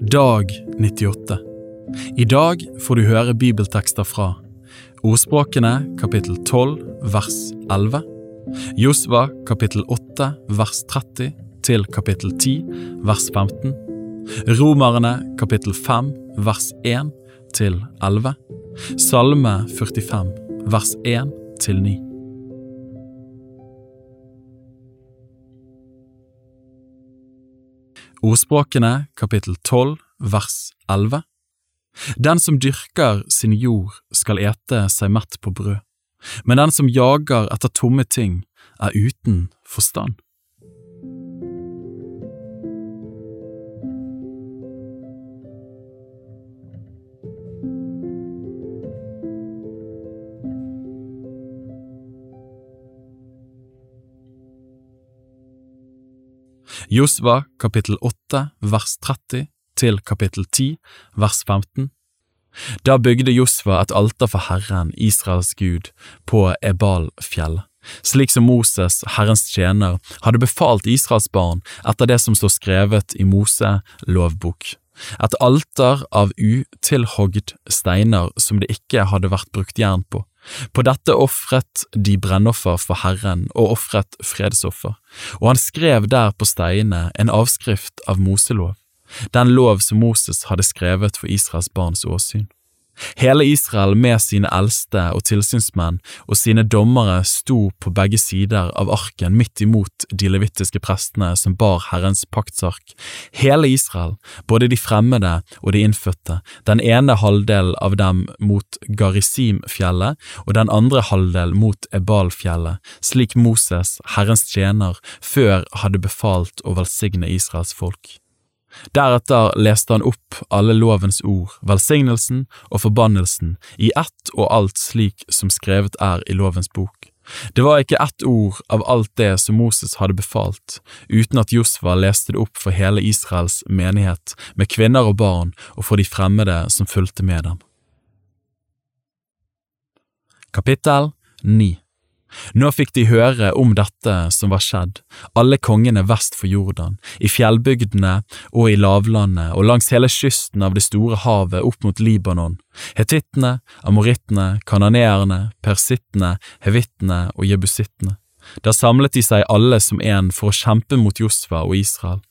Dag 98. I dag får du høre bibeltekster fra Ordspråkene kapittel 12 vers 11, Josva kapittel 8 vers 30 til kapittel 10 vers 15, Romerne kapittel 5 vers 1 til 11, Salme 45 vers 1 til 9. Ordspråkene kapittel 12 vers 11 Den som dyrker sin jord skal ete seg mett på brød, men den som jager etter tomme ting er uten forstand. Josva kapittel 8 vers 30 til kapittel 10 vers 15. Da bygde Josva et alter for Herren, Israels Gud, på Ebal-fjellet, slik som Moses, Herrens tjener, hadde befalt Israels barn etter det som står skrevet i Mose lovbok. Et alter av utilhogd steiner som det ikke hadde vært brukt jern på, på dette ofret de brennoffer for Herren og ofret fredsoffer, og han skrev der på steinene en avskrift av Moselov, den lov som Moses hadde skrevet for Israels barns åsyn. Hele Israel med sine eldste og tilsynsmenn og sine dommere sto på begge sider av arken midt imot de levittiske prestene som bar Herrens paktsark. Hele Israel, både de fremmede og de innfødte, den ene halvdel av dem mot Garisimfjellet og den andre halvdel mot Ebalfjellet, slik Moses, Herrens tjener, før hadde befalt å velsigne Israels folk. Deretter leste han opp alle lovens ord, velsignelsen og forbannelsen, i ett og alt slik som skrevet er i lovens bok. Det var ikke ett ord av alt det som Moses hadde befalt, uten at Josva leste det opp for hele Israels menighet, med kvinner og barn, og for de fremmede som fulgte med dem. Kapittel 9 nå fikk de høre om dette som var skjedd, alle kongene vest for Jordan, i fjellbygdene og i lavlandet og langs hele kysten av det store havet opp mot Libanon, hetittene, amorittene, kananeerne, persittene, hevittene og jebusittene. Da samlet de seg alle som en for å kjempe mot Josva og Israel.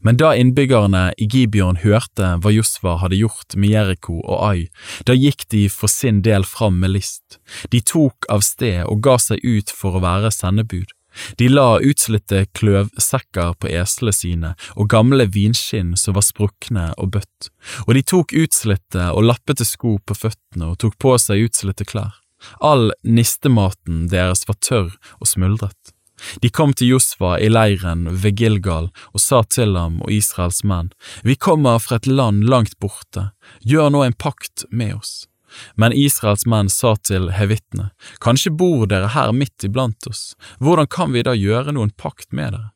Men da innbyggerne i Gibeon hørte hva Josva hadde gjort med Jeriko og Ai, da gikk de for sin del fram med list. De tok av sted og ga seg ut for å være sendebud. De la utslitte kløvsekker på eslene sine og gamle vinskinn som var sprukne og bøtt, og de tok utslitte og lappete sko på føttene og tok på seg utslitte klær. All nistematen deres var tørr og smuldret. De kom til Josva i leiren ved Gilgal og sa til ham og Israels menn, Vi kommer fra et land langt borte, gjør nå en pakt med oss. Men Israels menn sa til hevittene, Kanskje bor dere her midt iblant oss, hvordan kan vi da gjøre noen pakt med dere?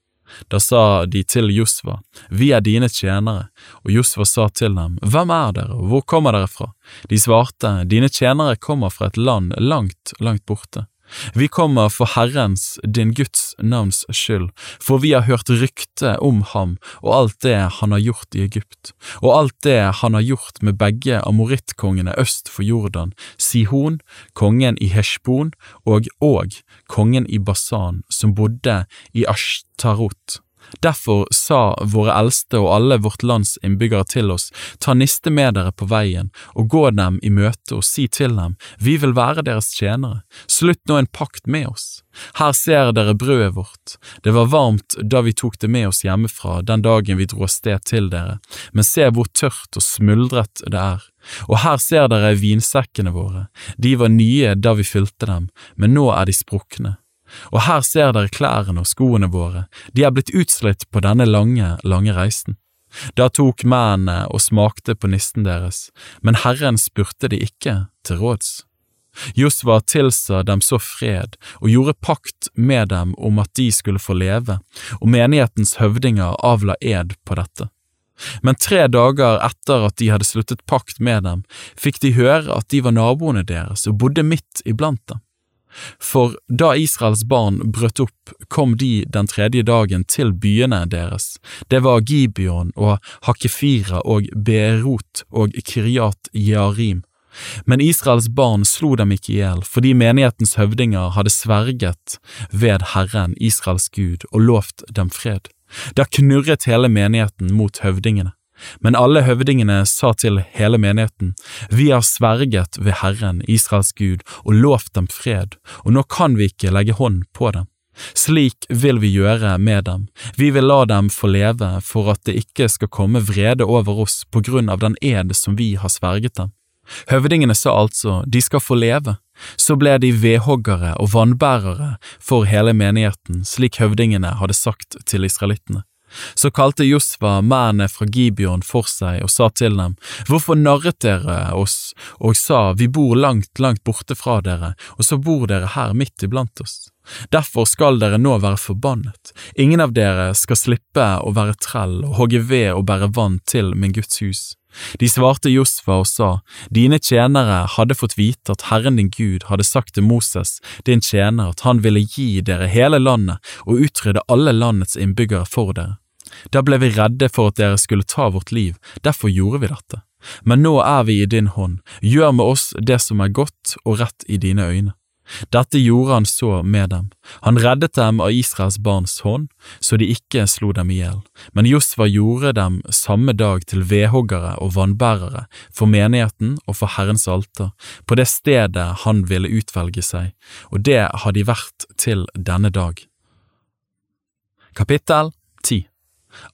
Da sa de til Josva, Vi er dine tjenere, og Josva sa til dem, Hvem er dere, og hvor kommer dere fra? De svarte, Dine tjenere kommer fra et land langt, langt borte. Vi kommer for Herrens, din Guds navns skyld, for vi har hørt rykte om ham og alt det han har gjort i Egypt, og alt det han har gjort med begge amorittkongene øst for Jordan, Sihon, kongen i Heshbon, og Og, kongen i Basan, som bodde i Ashtarot. Derfor sa våre eldste og alle vårt lands innbyggere til oss, ta niste med dere på veien, og gå dem i møte og si til dem, vi vil være deres tjenere, slutt nå en pakt med oss. Her ser dere brødet vårt, det var varmt da vi tok det med oss hjemmefra den dagen vi dro av sted til dere, men se hvor tørt og smuldret det er. Og her ser dere vinsekkene våre, de var nye da vi fylte dem, men nå er de sprukne. Og her ser dere klærne og skoene våre, de er blitt utslitt på denne lange, lange reisen. Da tok mennene og smakte på nisten deres, men Herren spurte de ikke til råds. Josva tilsa dem så fred og gjorde pakt med dem om at de skulle få leve, og menighetens høvdinger avla ed på dette. Men tre dager etter at de hadde sluttet pakt med dem, fikk de høre at de var naboene deres og bodde midt iblant dem. For da Israels barn brøt opp, kom de den tredje dagen til byene deres, det var Gibeon og Hakefira og Beerot og Kiryat Jearim. Men Israels barn slo dem ikke i hjel, fordi menighetens høvdinger hadde sverget ved Herren, Israels Gud, og lovt dem fred. Da knurret hele menigheten mot høvdingene. Men alle høvdingene sa til hele menigheten, Vi har sverget ved Herren, Israels Gud, og lovt dem fred, og nå kan vi ikke legge hånd på dem. Slik vil vi gjøre med dem, vi vil la dem få leve for at det ikke skal komme vrede over oss på grunn av den ed som vi har sverget dem. Høvdingene sa altså, de skal få leve. Så ble de vedhoggere og vannbærere for hele menigheten, slik høvdingene hadde sagt til israelittene. Så kalte Josva mennene fra Gibeon for seg og sa til dem, Hvorfor narret dere oss og sa, Vi bor langt, langt borte fra dere, og så bor dere her midt iblant oss? Derfor skal dere nå være forbannet, ingen av dere skal slippe å være trell og hogge ved og bære vann til min Guds hus. De svarte Josfa og sa, Dine tjenere hadde fått vite at Herren din Gud hadde sagt til Moses, din tjener, at han ville gi dere hele landet og utrydde alle landets innbyggere for dere. Da ble vi redde for at dere skulle ta vårt liv, derfor gjorde vi dette. Men nå er vi i din hånd, gjør med oss det som er godt og rett i dine øyne. Dette gjorde han så med dem, han reddet dem av Israels barns hånd, så de ikke slo dem i hjel, men Josva gjorde dem samme dag til vedhoggere og vannbærere for menigheten og for Herrens alter, på det stedet han ville utvelge seg, og det har de vært til denne dag. Kapittel 10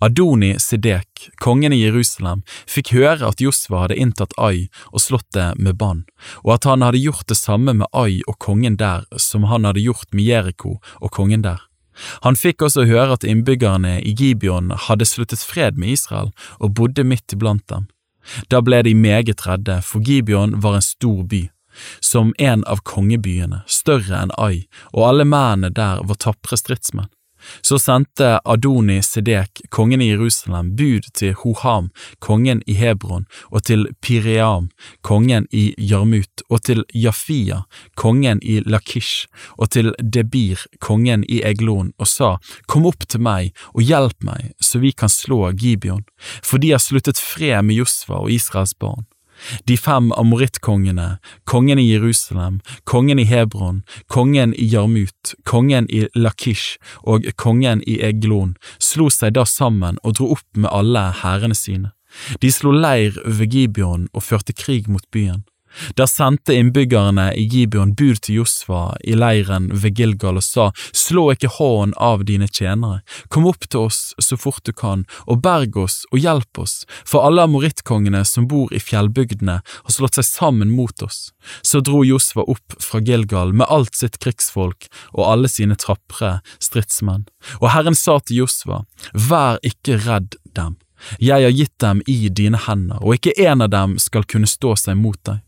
Adoni Sidek, kongen i Jerusalem, fikk høre at Josva hadde inntatt Ai og slått det med bann, og at han hadde gjort det samme med Ai og kongen der som han hadde gjort med Jeriko og kongen der. Han fikk også høre at innbyggerne i Gibeon hadde sluttet fred med Israel og bodde midt iblant dem. Da ble de meget redde, for Gibeon var en stor by, som en av kongebyene, større enn Ai, og alle mennene der var tapre stridsmenn. Så sendte Adoni Sedek, kongen i Jerusalem, bud til Hoham, kongen i Hebron, og til Piream, kongen i Jarmut, og til Jafia, kongen i Lakish, og til Debir, kongen i Eglon, og sa, Kom opp til meg og hjelp meg, så vi kan slå Gibeon, for de har sluttet fred med Josva og Israels barn. De fem amorittkongene, kongen i Jerusalem, kongen i Hebron, kongen i Jarmut, kongen i Lakish og kongen i Eglon slo seg da sammen og dro opp med alle hærene sine. De slo leir ved Gibeon og førte krig mot byen. Der sendte innbyggerne i Gibeon bud til Josfa i leiren ved Gilgal og sa, Slå ikke hånden av dine tjenere, kom opp til oss så fort du kan, og berg oss og hjelp oss, for alle amorittkongene som bor i fjellbygdene har slått seg sammen mot oss. Så dro Josfa opp fra Gilgal med alt sitt krigsfolk og alle sine trapre stridsmenn. Og Herren sa til Josfa, Vær ikke redd dem. Jeg har gitt dem i dine hender, og ikke en av dem skal kunne stå seg mot deg.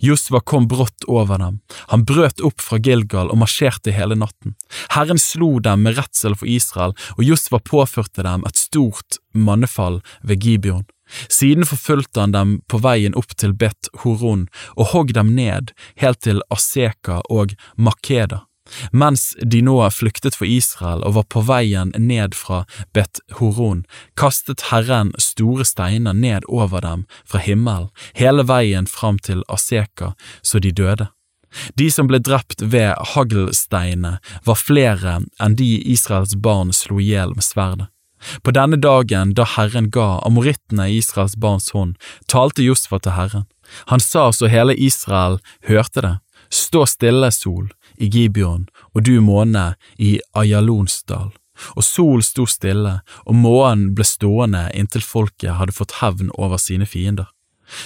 Josva kom brått over dem, han brøt opp fra Gilgal og marsjerte hele natten. Herren slo dem med redsel for Israel, og Josva påførte dem et stort mannefall ved Gibeon. Siden forfulgte han dem på veien opp til Bet Horon og hogg dem ned helt til Aseka og Makeda. Mens de nå flyktet for Israel og var på veien ned fra Bet Horon, kastet Herren store steiner ned over dem fra himmelen, hele veien fram til Aseka, så de døde. De som ble drept ved haglsteinene, var flere enn de Israels barn slo i hjel med sverdet. På denne dagen da Herren ga amorittene Israels barns hånd, talte Josfa til Herren. Han sa så hele Israel hørte det, stå stille, sol, i Gibeon og du måne i Ayalonsdal. Og solen sto stille, og månen ble stående inntil folket hadde fått hevn over sine fiender.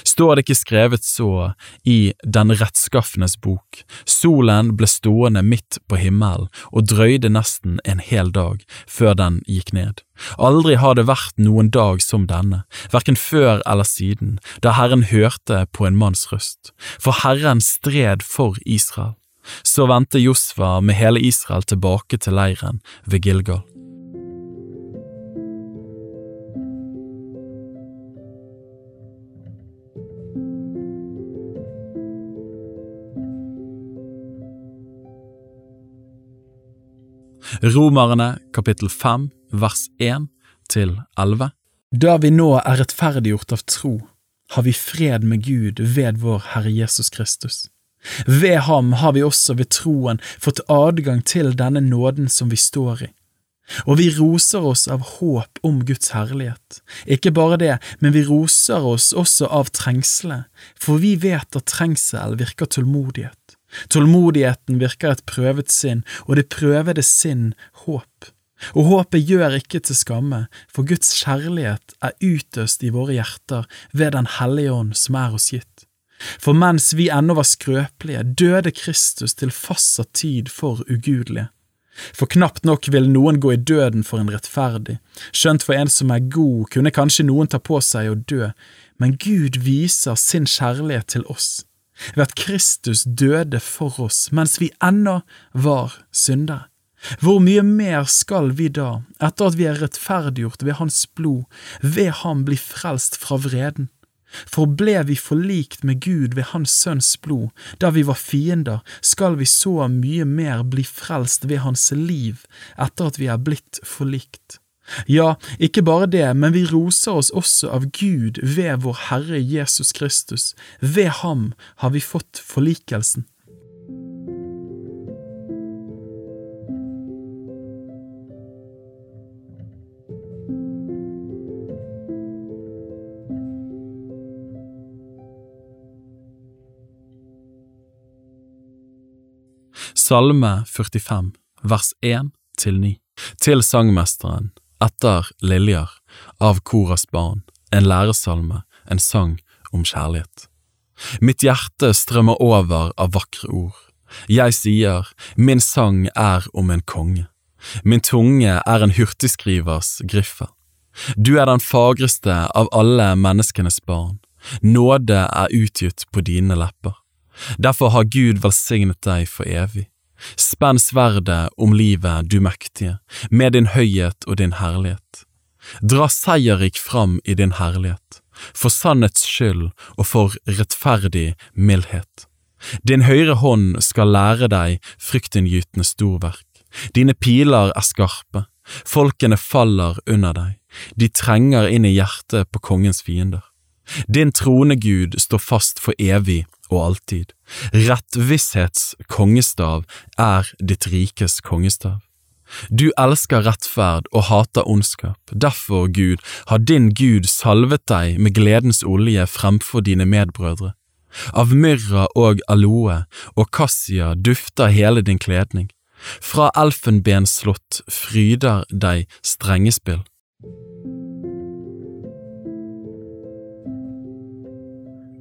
Står det ikke skrevet så i Den rettskaffenes bok, solen ble stående midt på himmelen og drøyde nesten en hel dag før den gikk ned. Aldri har det vært noen dag som denne, hverken før eller siden, da Herren hørte på en manns røst, for Herren stred for Israel. Så vendte Josfa med hele Israel tilbake til leiren ved Gilgal. Romerne kapittel 5 vers 1 til 11. Da vi nå er rettferdiggjort av tro, har vi fred med Gud ved vår Herre Jesus Kristus. Ved ham har vi også ved troen fått adgang til denne nåden som vi står i. Og vi roser oss av håp om Guds herlighet. Ikke bare det, men vi roser oss også av trengselet, for vi vet at trengsel virker tålmodighet. Tålmodigheten virker et prøvet sinn, og det prøvede sinn håp. Og håpet gjør ikke til skamme, for Guds kjærlighet er utøst i våre hjerter ved Den hellige ånd som er oss gitt. For mens vi ennå var skrøpelige, døde Kristus til fastsatt tid for ugudelige. For knapt nok vil noen gå i døden for en rettferdig, skjønt for en som er god, kunne kanskje noen ta på seg å dø, men Gud viser sin kjærlighet til oss ved at Kristus døde for oss mens vi ennå var syndere. Hvor mye mer skal vi da, etter at vi er rettferdiggjort ved Hans blod, ved ham bli frelst fra vreden? For ble vi forlikt med Gud ved Hans Sønns blod, da vi var fiender, skal vi så mye mer bli frelst ved Hans liv etter at vi er blitt forlikt. Ja, ikke bare det, men vi roser oss også av Gud ved vår Herre Jesus Kristus, ved ham har vi fått forlikelsen. Salme 45, vers 1 til 9. Til sangmesteren, etter Liljar, av Koras barn, en læresalme, en sang om kjærlighet. Mitt hjerte strømmer over av vakre ord. Jeg sier, min sang er om en konge. Min tunge er en hurtigskrivers griffel. Du er den fagreste av alle menneskenes barn. Nåde er utgitt på dine lepper. Derfor har Gud velsignet deg for evig. Spenn sverdet om livet, du mektige, med din høyhet og din herlighet. Dra seierrik fram i din herlighet, for sannhets skyld og for rettferdig mildhet. Din høyre hånd skal lære deg fryktinngytende storverk. Dine piler er skarpe, folkene faller under deg, de trenger inn i hjertet på kongens fiender. Din trone, Gud, står fast for evig og alltid. Rettvisshets kongestav er ditt rikes kongestav. Du elsker rettferd og hater ondskap, derfor, Gud, har din Gud salvet deg med gledens olje fremfor dine medbrødre. Av myrra og aloe og kassia dufter hele din kledning. Fra elfenbenslott fryder deg strengespill.